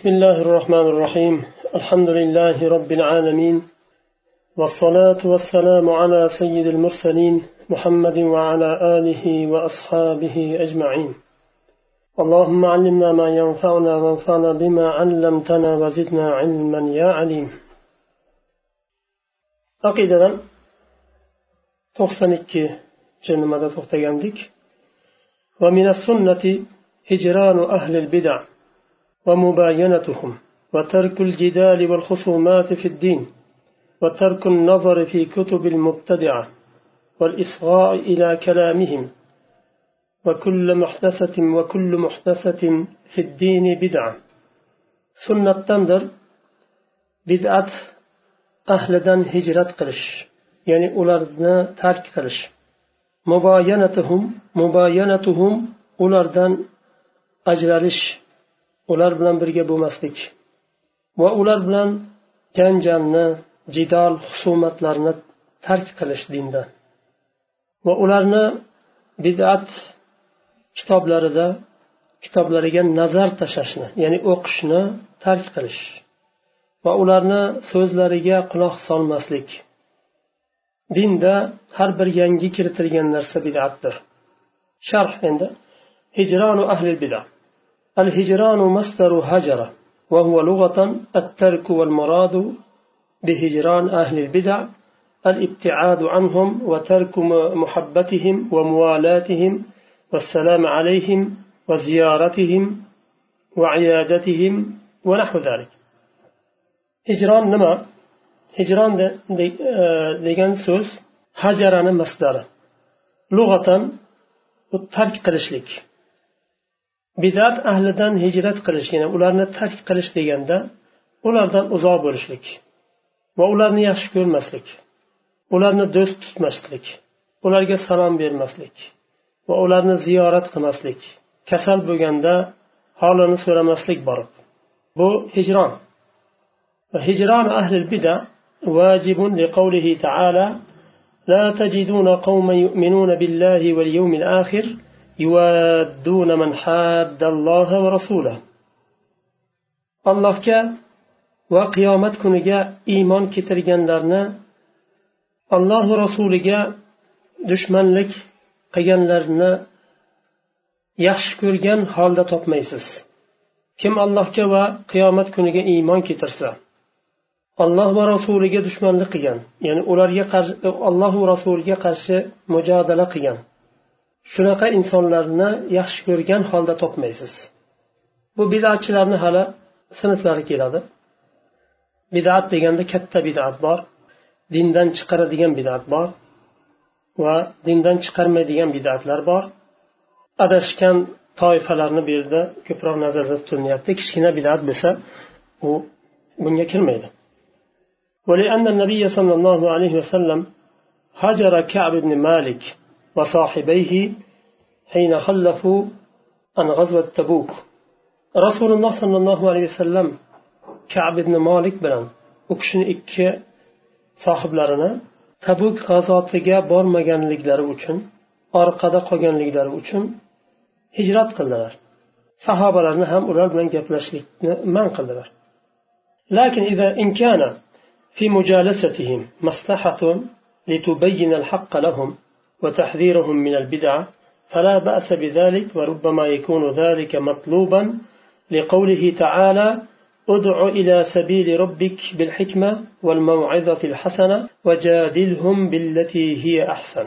بسم الله الرحمن الرحيم. الحمد لله رب العالمين. والصلاة والسلام على سيد المرسلين محمد وعلى آله وأصحابه أجمعين. اللهم علمنا ما ينفعنا وانفعنا بما علمتنا وزدنا علما يا عليم. aqidadan to'qson ikkinchi nimada to'xtagandik ومن السنة هجران أهل البدع. ومباينتهم وترك الجدال والخصومات في الدين وترك النظر في كتب المبتدعة والإصغاء إلى كلامهم وكل محدثة وكل محدثة في الدين بدعة. سنة تندر بدعة ahlidan hijrat qilish ya'ni ularni tark qilish muboyanatuhum muboyanatuhum ulardan ajralish ular bilan birga bo'lmaslik. Va ular bilan janjalni jidal husumatlarni tark qilish dindan va ularni bid'at kitoblarida kitoblariga nazar tashlashni ya'ni o'qishni tark qilish. Va ularni so'zlariga quloq solmaslik. Dinda har bir yangi kiritilgan narsa bid'atdir. Sharh endi. Hijronu ahli bida hijronu masdaru hajara وهو لغة الترك والمراد بهجران أهل البدع الابتعاد عنهم وترك محبتهم وموالاتهم والسلام عليهم وزيارتهم وعيادتهم ونحو ذلك. hijron nima hijron degan so'z hajarani masdari lug'atan tark qilishlik bidat ahlidan hijrat qilish ya'ni ularni tark qilish deganda ulardan uzoq bo'lishlik va ularni yaxshi ko'rmaslik ularni do'st tutmaslik ularga salom bermaslik va ularni ziyorat qilmaslik kasal bo'lganda holini so'ramaslik borib bu hijron هجران أهل البدع واجب لقوله تعالى لا تجدون قوما يؤمنون بالله واليوم الآخر يوادون من حاد الله ورسوله allohga va qiyomat kuniga iymon keltirganlarni allohu rasuliga dushmanlik qilganlarni yaxshi ko'rgan holda topmaysiz kim allohga va qiyomat kuniga iymon keltirsa alloh va rasuliga dushmanlik qilgan ya'ni ularga qarshi alloh va rasuliga qarshi mujodala qilgan shunaqa insonlarni yaxshi ko'rgan holda topmaysiz bu bidatchilarni hali sinflari keladi bidat deganda katta bidat bor dindan chiqaradigan bidat bor va dindan chiqarmaydigan bidatlar bor adashgan toifalarni bu yerda ko'proq nazarda tutilyapti kichkina bidat bo'lsa u bunga kirmaydi ولأن النبي صلى الله عليه وسلم هجر كعب بن مالك وصاحبيه حين خلفوا عن غزوة تبوك رسول الله صلى الله عليه وسلم كعب بن مالك بلن وكشن ikki sohiblarini tabuk g'azotiga bormaganliklari uchun orqada qolganliklari uchun hijrat qildilar sahobalarni ham ular bilan gaplashishlikni man qildilar لكن إذا إن كان في مجالستهم مصلحة لتبين الحق لهم وتحذيرهم من البدعة فلا بأس بذلك وربما يكون ذلك مطلوبا لقوله تعالى ادع إلى سبيل ربك بالحكمة والموعظة الحسنة وجادلهم بالتي هي أحسن.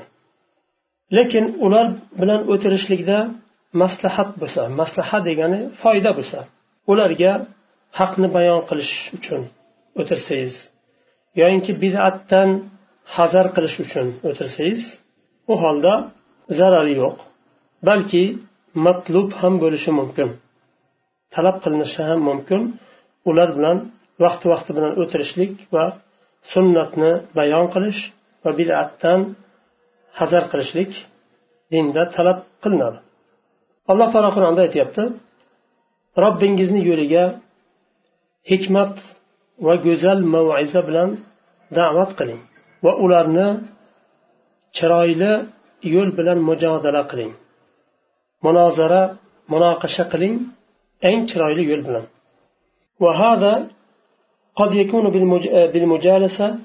لكن أولاد أترش أترشلك ذا مصلحة بسا مصلحة يعني فايدة بسا ularga haqni bayon qilish uchun o'tirsangiz yoyinki bidatdan حذر قلش uchun o'tirsangiz u holda zarari yo'q balki matlub ham bo'lishi mumkin. Talab qilinishi ham mumkin. Ular bilan vaqti vaqti bilan o'tirishlik va sunnatni bayon qilish va bidatdan hazar qilishlik dinda talab qilinadi. Alloh taolo qur'onda aytyapti robbingizni yo'liga hikmat va go'zal mav'iza bilan da'vat qiling va ularni chiroyli yo'l bilan mujodala qiling. Munozara munoqasha qiling eng chiroyli yo'l bilan. وهذا قد يكون بالمجالسة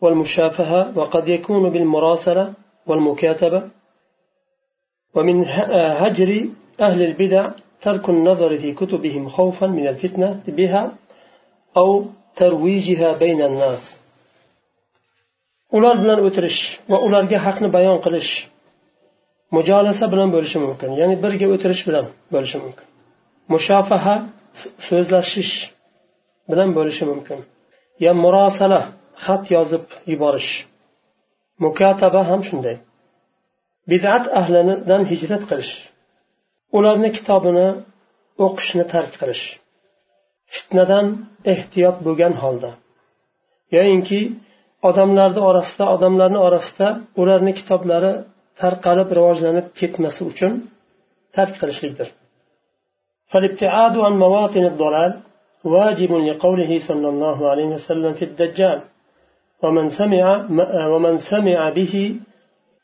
والمشافهة وقد يكون بالمراسلة والمكاتبة ومن هجر أهل البدع ترك النظر في كتبهم خوفا من الفتنة بها أو ترويجها بين الناس ular bilan o'tirish va ularga haqni bayon qilish mujolasa bilan bo'lishi mumkin. Ya'ni birga o'tirish bilan bo'lishi mumkin. Mushofaha so'zlashish bilan bo'lishi mumkin. Ya murosala xat yozib yuborish. Mukataba ham shunday. Bidat ahlidan hijrat qilish. Ularni kitobini o'qishni tark qilish. Fitnadan ehtiyot bo'lgan holda. Yoyinki odamlarni orasida odamlarni orasida ularni kitoblari tarqalib rivojlanib ketmasi uchun tark qilishlikdir. فالابتعاد عن مواطن الضلال واجب لقوله صلى الله عليه وسلم في الدجال ومن سمع ومن سمع به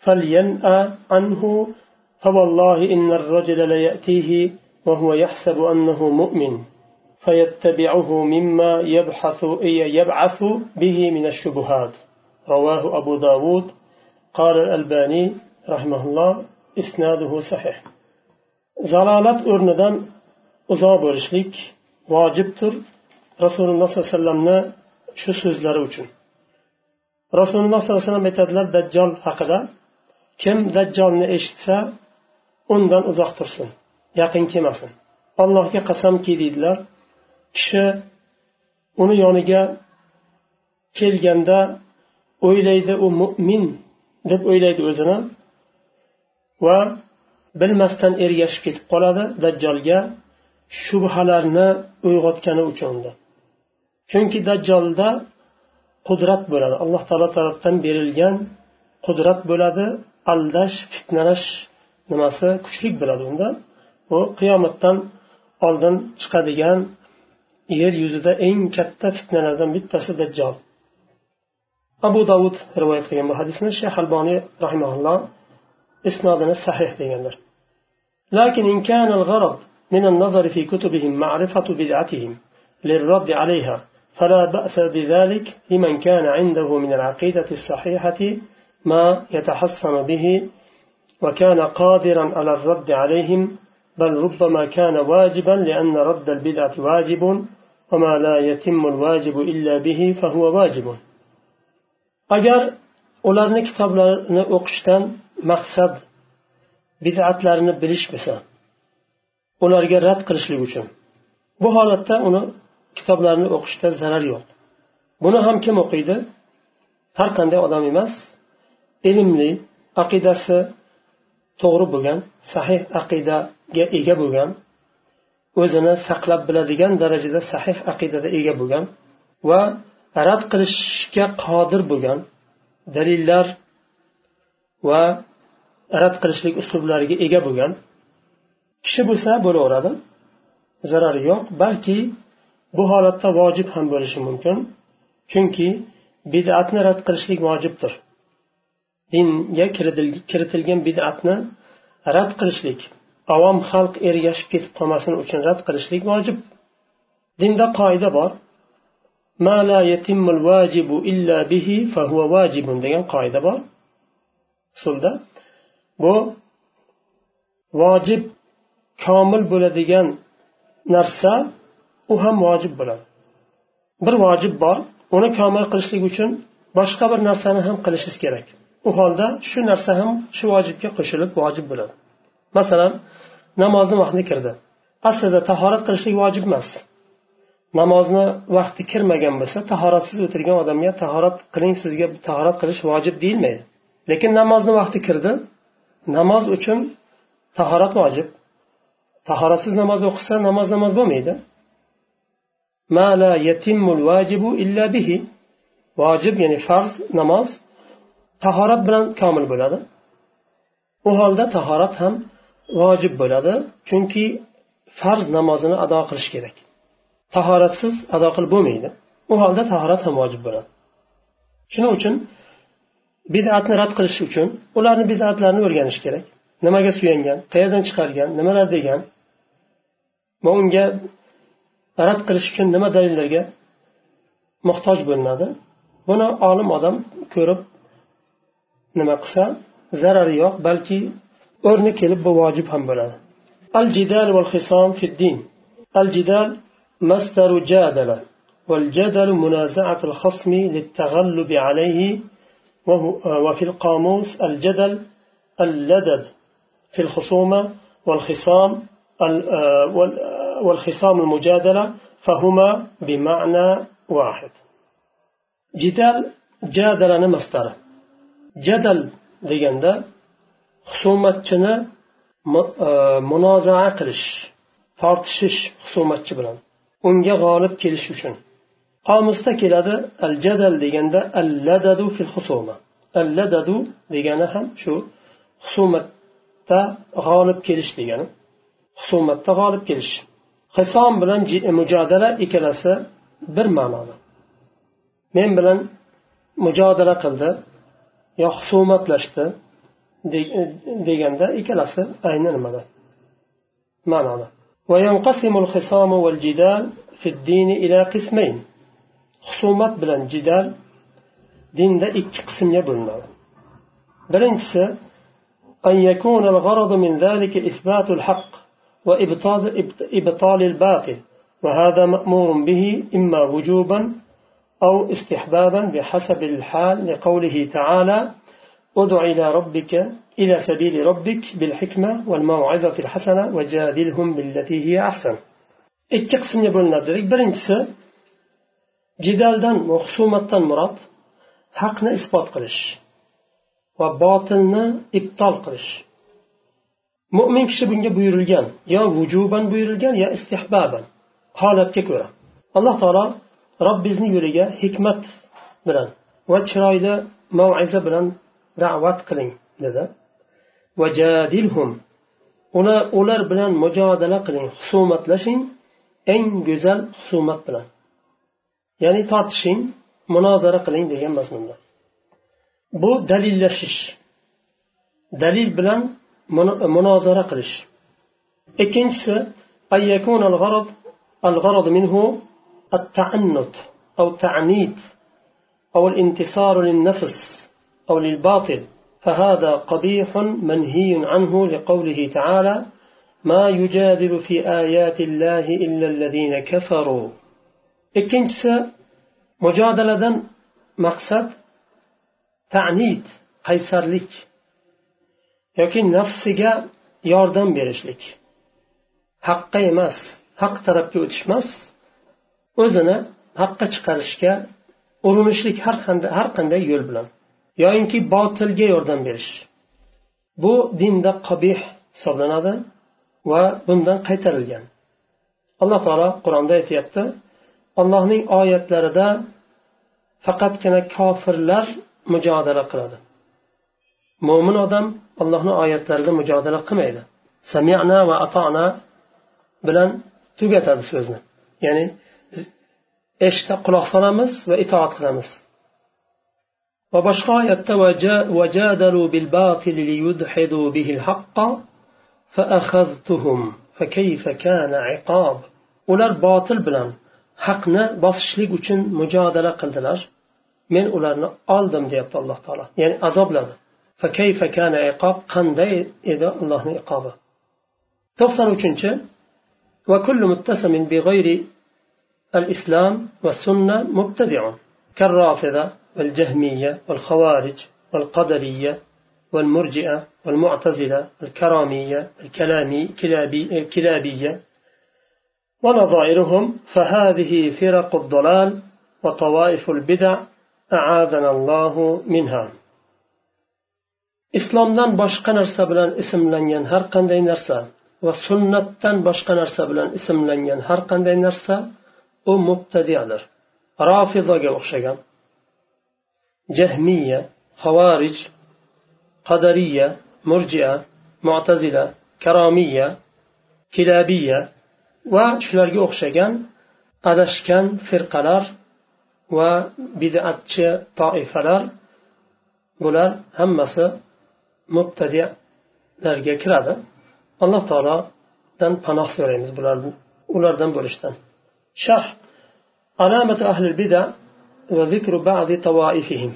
فلينأ عنه فوالله إن الرجل ليأتيه وهو يحسب أنه مؤمن فيتبعه مما يبحث يبعث به من الشبهات رواه أبو داود قال الألباني رحمه الله إسناده صحيح زلالة أرندان uzoq bo'lishlik vojibdir rasululloh sollallohu alayhi vasallamni shu so'zlari uchun rasululloh sollallohu alayhi vasallam aytadilar dajjol haqida kim dajjolni eshitsa undan uzoq tursin yaqin kelmasin allohga qasamki deydilar Kishi uni yoniga kelganda o'ylaydi u mo'min deb o'ylaydi o'zini va bilmasdan ergashib ketib qoladi dajjolga shubhalarni uyg'otgani uchun chunki dajjolda qudrat bo'ladi. Alloh taolo tarafdan berilgan qudrat bo'ladi aldash fitnalash nimasi kuchlik bo'ladi unda. Bu qiyomatdan oldin chiqadigan yer yuzida eng katta fitnalardan bittasi dajjol abu davud rivoyat qilgan bu hadisni shayx alboniy rahimaulloh isnodini sahih deganlar لكن إن كان الغرض من النظر في كتبهم معرفة بدعتهم للرد عليها فلا بأس بذلك لمن كان عنده من العقيدة الصحيحة ما يتحصن به وكان قادرا على الرد عليهم بل ربما كان واجبا لأن رد البدعة واجب وما لا يتم الواجب إلا به فهو واجب agar ularni kitoblarini o'qishdan maqsad bid'atlarini bilish bo'lsa ularga rad qilishlik uchun bu holatda uni kitoblarini o'qishda zarar yo'q buni ham kim o'qiydi har qanday odam emas ilmli aqidasi to'g'ri bo'lgan sahih aqidaga ega bo'lgan o'zini saqlab biladigan darajada sahih aqidada ega bo'lgan va rad qilishga qodir bo'lgan dalillar va rad qilishlik uslublariga ega bo'lgan kishi bo'lsa bo'laveradi zarari yo'q balki bu holatda vojib ham bo'lishi mumkin chunki bid'atni rad qilishlik vojibdir. Dinga kiritilgan bid'atni rad qilishlik avom xalq ergashib ketib qolmasin uchun rad qilishlik vojib. Dinda qoida bor. Ma la yatimmul vajibu illa bihi fahuva vajibun degan qoida bor. Usulda. Bu vojib komil bo'ladigan narsa u ham vojib bo'ladi. Bir vojib bor uni komil qilishlik uchun boshqa bir narsani ham qilishingiz kerak. U holda shu narsa ham shu vojibga qo'shilib vojib bo'ladi. Masalan namozni vaqti kirdi. Aslida tahorat qilishlik vojib emas. Namozni vaqti kirmagan bo'lsa tahoratsiz o'tirgan odamga tahorat qiling sizga tahorat qilish vojib deyilmaydi. Lekin namozni vaqti kirdi namoz uchun tahorat vojib. Tahoratsiz namoz o'qisa namoz namoz bo'lmaydi. Vojib ya'ni farz namoz tahorat bilan komil bo'ladi. U holda tahorat ham vojib bo'ladi chunki farz namozini ado qilish kerak. Tahoratsiz ado qilib bo'lmaydi. U holda tahorat ham vojib bo'ladi. Shuning uchun bid'atni rad qilish uchun ularni bid'atlarini o'rganish kerak. Nimaga suyangan qayerdan chiqargan nimalar degan va unga rad qilish uchun nima dalillarga muhtoj bo'linadi. Buni olim odam ko'rib nima qilsa zarari yo'q balki o'rni kelib bu vojib ham bo'ladi. Al jidal val hisom fiddin al jidal مصدر جادل والجدل منازعة الخصم للتغلب عليه وفي القاموس الجدل اللدد في الخصومة والخصام والخصام المجادلة فهما بمعنى واحد جدال جادل مصدر جدل deganda husumatchini e, munozaa qilish tortishish husumatchi bilan unga g'olib kelish uchun. Qomusda keladi al jadal deganda al ladadu fil husuma. Al ladadu degani ham shu husumatda g'olib kelish degani. Husumatda g'olib kelish. Hisom bilan mujodala ikkalasi bir ma'noda. Men bilan mujodala qildi yo husumatlashdi. Deganda ikkalasi ayni nimada ma'noda وينقسم الخصام والجدال في الدين إلى قسمين. خصومات بلان جدال دا إكي قسم يبلنا برنسة أن يكون الغرض من ذلك إثبات الحق وإبطال إبطال الباطل. وهذا مأمور به إما وجوبا أو استحبابا بحسب الحال لقوله تعالى ادع إلى ربك إلى سبيل ربك بالحكمة والموعظة الحسنة وجادلهم بالتي هي أحسن ikki qismga bo'linadi dedik birinchisi jidaldan va husumatdan murod haqni isbot qilish va botilni ibtol qilish mo'min kishi bunga buyurilgan yo vujuban buyurilgan yo istihbaban holatga ko'ra alloh taolo robbizni yo'liga hikmat bilan va chiroyli mav'iza bilan da'vat qiling dedi vajadilhum ular ular bilan mujodala qiling husumatlashing eng go'zal husumat bilan ya'ni tortishing munozara qiling degan mazmunda bu dalillashish dalil bilan munozara qilish ikkinchisi الغرض منه التعنت أو التعنيت أو الانتصار للنفس أو للباطل فهذا قبيح منهي عنه لقوله تعالى ما يجادل في آيات الله إلا الذين كفروا. إكنس مجادلة مقصد تعنيد قيصر لك لكن نفسك yordam berishlik haqqa حق haq tarafga o'tishmas o'zini haqqa chiqarishga urinishlik har qanday yo'l bilan yoyinki botilga yordam berish. Bu dinda qabih hisoblanadi va bundan qaytarilgan. Alloh taolo qur'onda aytyapti allohning oyatlarida faqatgina kofirlar mujodala qiladi. Mo'min odam allohni oyatlarida mujodala qilmaydi. Samina va atona bilan tugatadi so'zni. Ya'ni eshitib quloq solamiz va itoat qilamiz. Oyatda وجادلوا بالباطل ليدحضوا به الحق فأخذتهم فكيف كان عقاب ular botil bilan haqni bosishlik uchun mujodala qildilar men ularni oldim deyapti alloh taolo ya'ni azobladi qanday edi allohni iqobi to'qson uchinchi وكل متسم بغير الإسلام والسنة مبتدع كالرافضة والجهمية والخوارج والقدرية والمرجئة والمعتزلة الكرامية الكلامي كلابي كلابية ونظائرهم فهذه فرق الضلال وطوائف البدع أعاذنا الله منها islomdan boshqa narsa bilan ismlangan har qanday narsa va sunnatdan boshqa narsa bilan ismlangan har qanday narsa u mubtadiadir rofizoga o'xshagan jahmiya havorij qadariya murjia mo'tazila karomiya kilabiya va shularga o'xshagan adashgan firqalar va bidatchi toifalar bular hammasi mubtadilarga kiradi alloh taolodan panoh so'raymiz bular ulardan bo'lishdan شرح علامة أهل البدع وذكر بعض طوائفهم.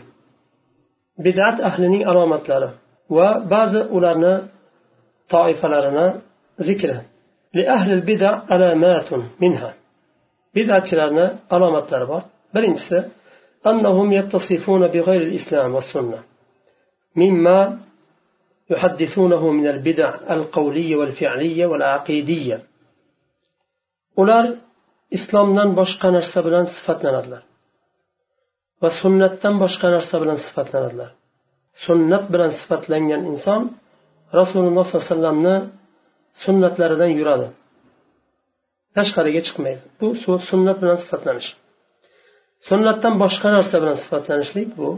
بدعة أهلني علامة لنا وبعض أولارنا طائفة لنا ذكرها لأهل البدع علامات منها. بدعة لنا علامة لنا برنسة أنهم يتصفون بغير الإسلام والسنة. مما يحدثونه من البدع القولية والفعلية والعقيدية. ular islomdan boshqa narsa bilan sifatlanadilar va sunnatdan boshqa narsa bilan sifatlanadilar. Sunnat bilan sifatlangan inson rasululloh sollallohu alayhi vasallamni sunnatlaridan yuradi. Tashqariga chiqmaydi. Bu sunnat bilan sifatlanish. Sunnatdan boshqa narsa bilan sifatlanishlik bu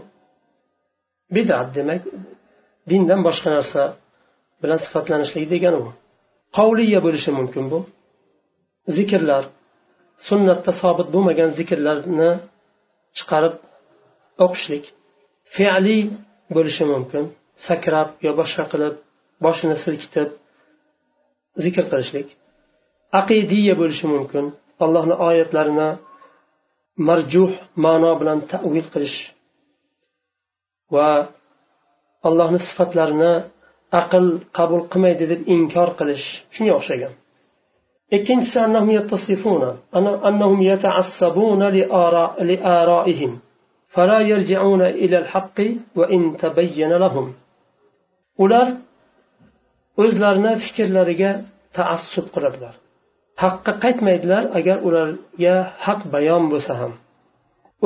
bidat demak dindan boshqa narsa bilan sifatlanishlik degani bu. Qavliya bo'lishi mumkin bu. Zikrlar sunnatda sobit bo'lmagan zikrlarni chiqarib o'qishlik. Fe'liy bo'lishi mumkin. Sakrab yo boshqa qilib boshini silkitib zikr qilishlik. Aqidiya bo'lishi mumkin. Allohni oyatlarini marjuh ma'no bilan tavil qilish va allohni sifatlarini aql qabul qilmaydi deb inkor qilish shunga o'xshagan. Ikkinchisi annahum yattasifuna annahum yata'assabuna li'ara'ihim فلا يرجعون إلى الحق وإن تبين لهم ular o'zlarini fikrlariga taassub qiladilar haqqa qaytmaydilar agar ularga haq bayon bo'lsa ham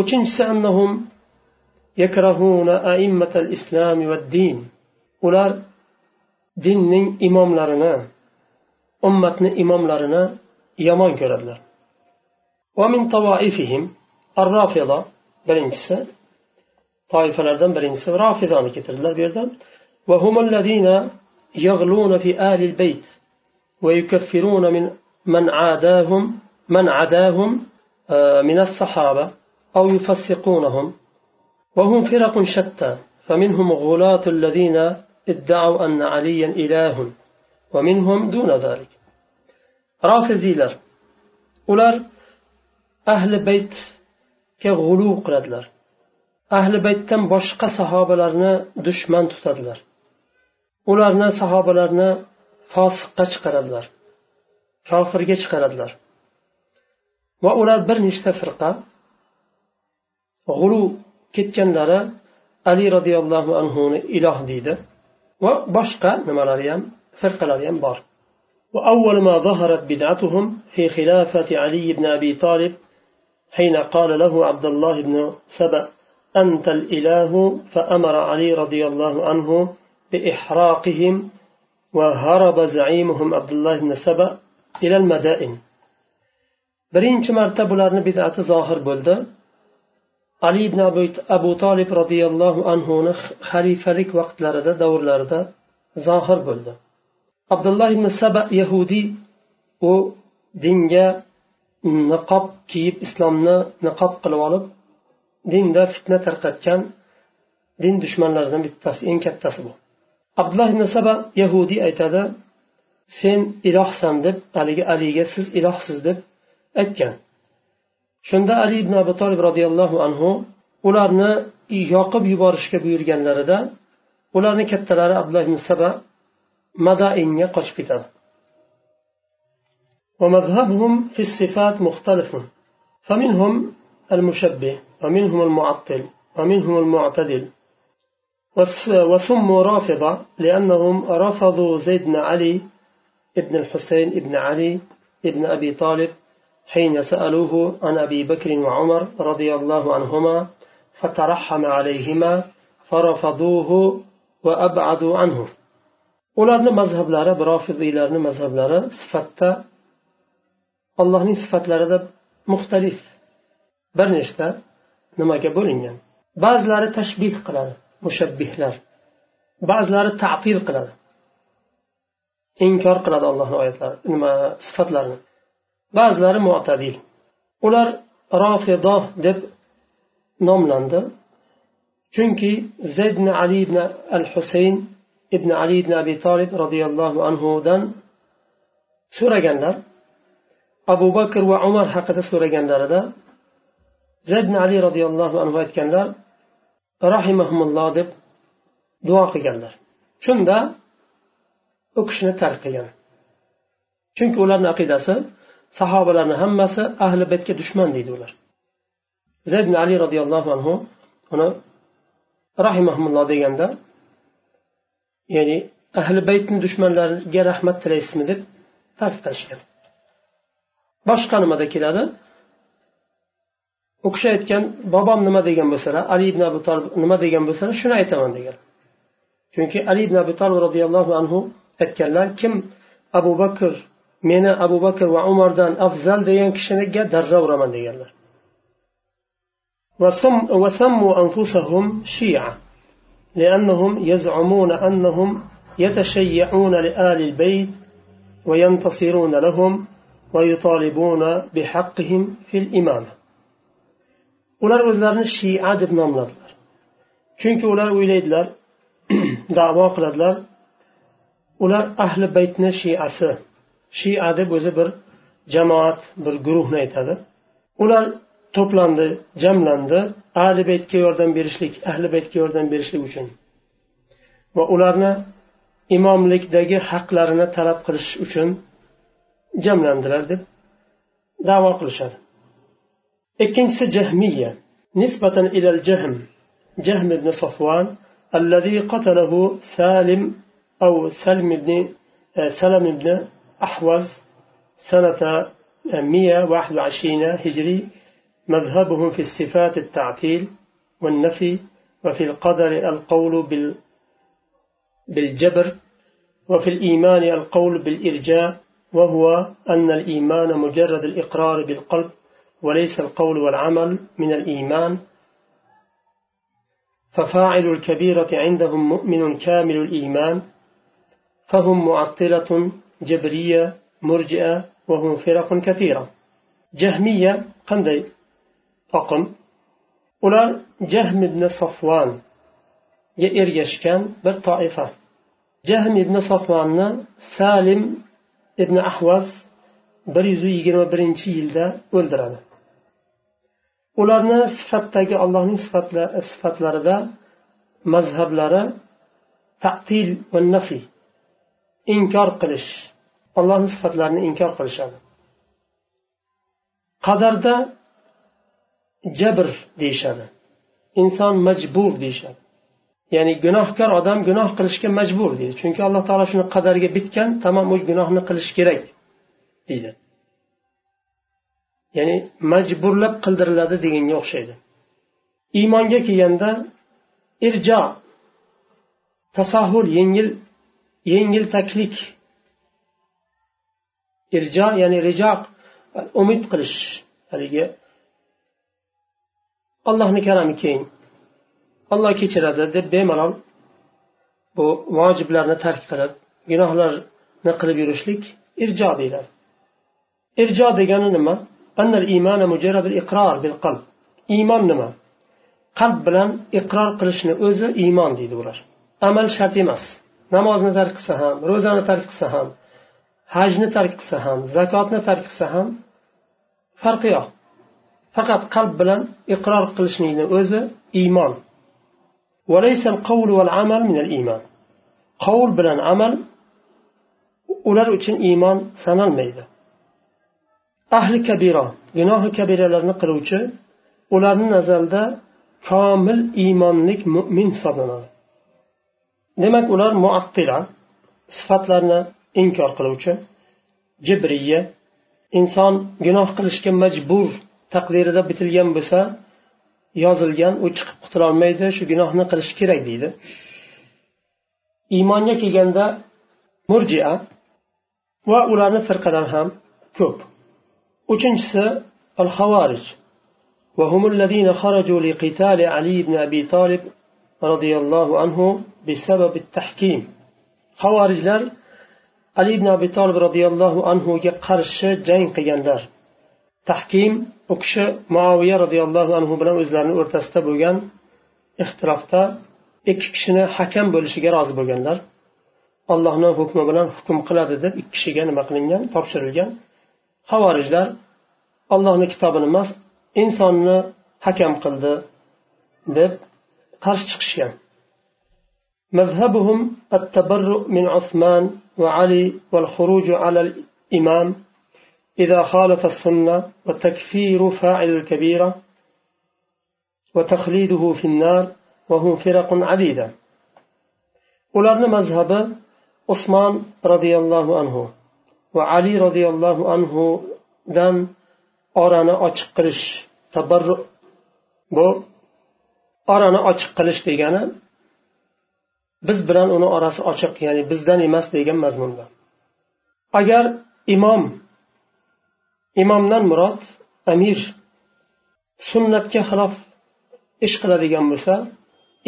uchinchisi annahum yakrahuna aimmatal islam va din ular dinning imomlarini ummatni imomlarini yomon ko'radilar ومن طوائفهم الرافضة birinchisi toifalardan birinchisi rafidoni keltirdilar bu yerda وهم الذين يغلون في آل البيت ويكفرون من من عاداهم من عداهم من الصحابة أو يفسقونهم وهم فرق شتى فمنهم غلاة الذين ادعوا أن عليا إله ومنهم دون ذلك رافزيلر ular ahli baytga g'ulu qiladilar ahli baytdan boshqa sahobalarni dushman tutadilar ularni sahobalarni fosiqqa chiqaradilar kofirga chiqaradilar va ular bir nechta firqa g'ulu ketganlari ali roziyallohu anhuni iloh deydi va boshqa nimalari ham firqalari ham bor وأول ما ظهرت بدعتهم في خلافة علي بن أبي طالب حين قال له عبد الله بن سبأ أنت الإله فأمر علي رضي الله عنه بإحراقهم وهرب زعيمهم عبد الله بن سبأ إلى المدائن birinchi marta bularni bidati zohir bo'ldi ali ibn abu tolib roziyallohu anhuni xalifalik vaqtlarida davrlarida zohir bo'ldi abdulloh ibn saba yahudiy u dinga niqob kiyib islomni niqob qilib olib dinda fitna tarqatgan din dushmanlaridan bittasi eng kattasi bu. Abdulloh ibn saba yahudiy aytadi sen ilohsan deb haligi aliga siz ilohsiz deb aytgan. Shunda ali ibn abu tolib roziyallohu anhu ularni yoqib yuborishga buyurganlarida ularni kattalari abdulloh ibn saba madainga qochib ketadi. ومذهبهم في الصفات مختلف. فمنهم المشبه ومنهم المعطل ومنهم المعتدل. وسموا رافضة لأنهم رفضوا زيد بن علي ابن الحسين ابن علي ابن أبي طالب حين سألوه عن أبي بكر وعمر رضي الله عنهما فترحم عليهما فرفضوه وأبعدوا عنه. ularni mazhablari rofiziylarni mazhablari sifatda allohning sifatlarida muxtalif bir nechta nimaga bo'lingan? Ba'zilari tashbih qiladi mushabbihlar. Ba'zilari ta'til qiladi. Inkor qiladi allohni oyatlari nima sifatlarini. Ba'zilari mu'tadil. Ular rofido deb nomlandi. Chunki zayd ibn ali ibn al husayn ibn ali ibn abi tolib roziyallohu anhudan so'raganlar abu bakr va umar haqida so'raganlarida zayd ali roziyallohu anhu aytganlar rahimahumulloh deb duo qilganlar. Shunda u kishini tark qilgan. Chunki ularni aqidasi sahobalarni hammasi ahli baytga dushman deydi ular. Zayd ali roziyallohu anhu uni rahimahumulloh deganda ya'ni ahli baytni dushmanlariga rahmat tilaysizmi deb tark qilishgan boshqa nimada keladi u kishi aytgan bobom nima degan bo'lsalar ali ibn abu tolib nima degan bo'lsalar shuni aytaman degan chunki ali ibn abu tolib roziyallohu anhu aytganlar kim abu bakr meni abu bakr va umardan afzal degan kishiga darra uraman deganlar وسموا أنفسهم شيعة لأنهم يزعمون أنهم يتشيعون لآل البيت وينتصرون لهم ular o'zlarini shia deb nomladilar. Chunki ular o'ylaydilar davo qiladilar. Ular ahli baytni shiasi shia deb o'zi bir jamoat bir guruhni aytadi. Ular to'plandi jamlandi. Ahli baytga yordam berishlik ahli baytga yordam berishlik uchun. Va ularni imomlikdagi haqlarini talab qilish uchun jamlandilar deb davo qilishadi ikkinchisi jahmiya nisbatan ilal jahm jahm ibn safvan الذي قتله سالم أو سلم بن سلم بن أحوز سنة 121 هجري. مذهبهم في الصفات التعطيل والنفي وفي القدر القول بال بالجبر وفي الإيمان القول بالإرجاء وهو أن الإيمان مجرد الإقرار بالقلب وليس القول والعمل من الإيمان. ففاعل الكبيرة عندهم مؤمن كامل الإيمان فهم معطلة جبرية مرجئة وهم فرق كثيرة. جهمية قندي فقم. ular jahm ibn sofvonga ergashgan bir toifa jahm ibn sofvonni salim ibn ahvaz bir yuz yigirma birinchi yilda o'ldiradi. Ularni sifatdagi allohning sifatlarida mazhablari taqtil va nafiy inkor qilish allohni sifatlarini inkor qilishadi. Qadarda jabr deyishadi inson majbur deyishadi. Ya'ni gunohkor odam gunoh qilishga majbur deydi. Chunki alloh taolo shuni qadarga bitgan tamom u gunohni qilish kerak deydi. Ya'ni majburlab qildiriladi deganga o'xshaydi. Iymonga kelganda irjo tasahhul yengil yengil taklik. Irjo ya'ni rijoq umid qilish haligi. Allohni karami keng olloh kechiradi deb bemalol bu vojiblarni tark qilib gunohlarni qilib yurishlik irjo deyiladi. Irjo degani nima? Iymon nima? Qalb bilan iqror qilishni o'zi iymon deydi ular amal shart emas. Namozni tark qilsa ham ro'zani tark qilsa ham hajni tark qilsa ham zakotni tark qilsa ham farqi yo'q. Faqat qalb bilan iqror qilishlikni o'zi iymon. وليس القول والعمل من الإيمان قول bilan عمل ular uchun iymon sanalmaydi. Ahli kabiro gunohi kabiralarni qiluvchi ularni nazarida komil iymonlik mo'min hisoblanadi. Demak ular muattila sifatlarni inkor qiluvchi jibriya inson gunoh qilishga majbur taqdirida bitilgan bo'lsa yozilgan u chiqib qutulolmaydi shu gunohni qilish kerak deydi iymonga kelganda murjia va ularni firqalari ham ko'p uchinchisi al havarij وهم الذين خرجوا لقتال علي بن أبي طالب رضي الله عنه بسبب التحكيم خوارجlar ali ibn abi tolib roziyallohu anhuga qarshi jang qilganlar tahkim u kishi muaviya roziyallohu anhu bilan o'zlarini o'rtasida bo'lgan ixtilofda ikki kishini hakam bo'lishiga rozi bo'lganlar allohni hukmi bilan hukm qiladi deb ikki kishiga nima qilingan topshirilgan havorijlar allohni kitobini emas insonni hakam qildi deb qarshi chiqishgan مذهبهم التبرؤ من عثمان وعلي والخروج على الإمام إذا خالف السنة وتكفير فاعل الكبيرة وتخليده في النار وهم فرق عديدة ularni mazhabi usmon roziyallohu anhu va ali roziyallohu anhudan orani ochiq qilish tabarru bu orani ochiq qilish degani biz bilan uni orasi ochiq ya'ni bizdan emas degan mazmunda agar imom imomdan murod amir sunnatga xilof ish qiladigan bo'lsa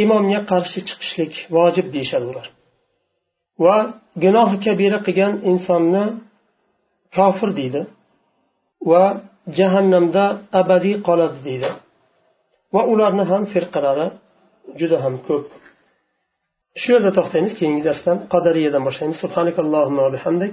imomga qarshi chiqishlik vojib deyishadi ular. Va gunohi kabira qilgan insonni kofir deydi va jahannamda abadiy qoladi deydi. Va ularni ham firqalari juda ham ko'p. Shu yerda to'xtaymiz keyingi darsdan qadariyadan boshlaymiz. Subhanakallohumma va bihamdik.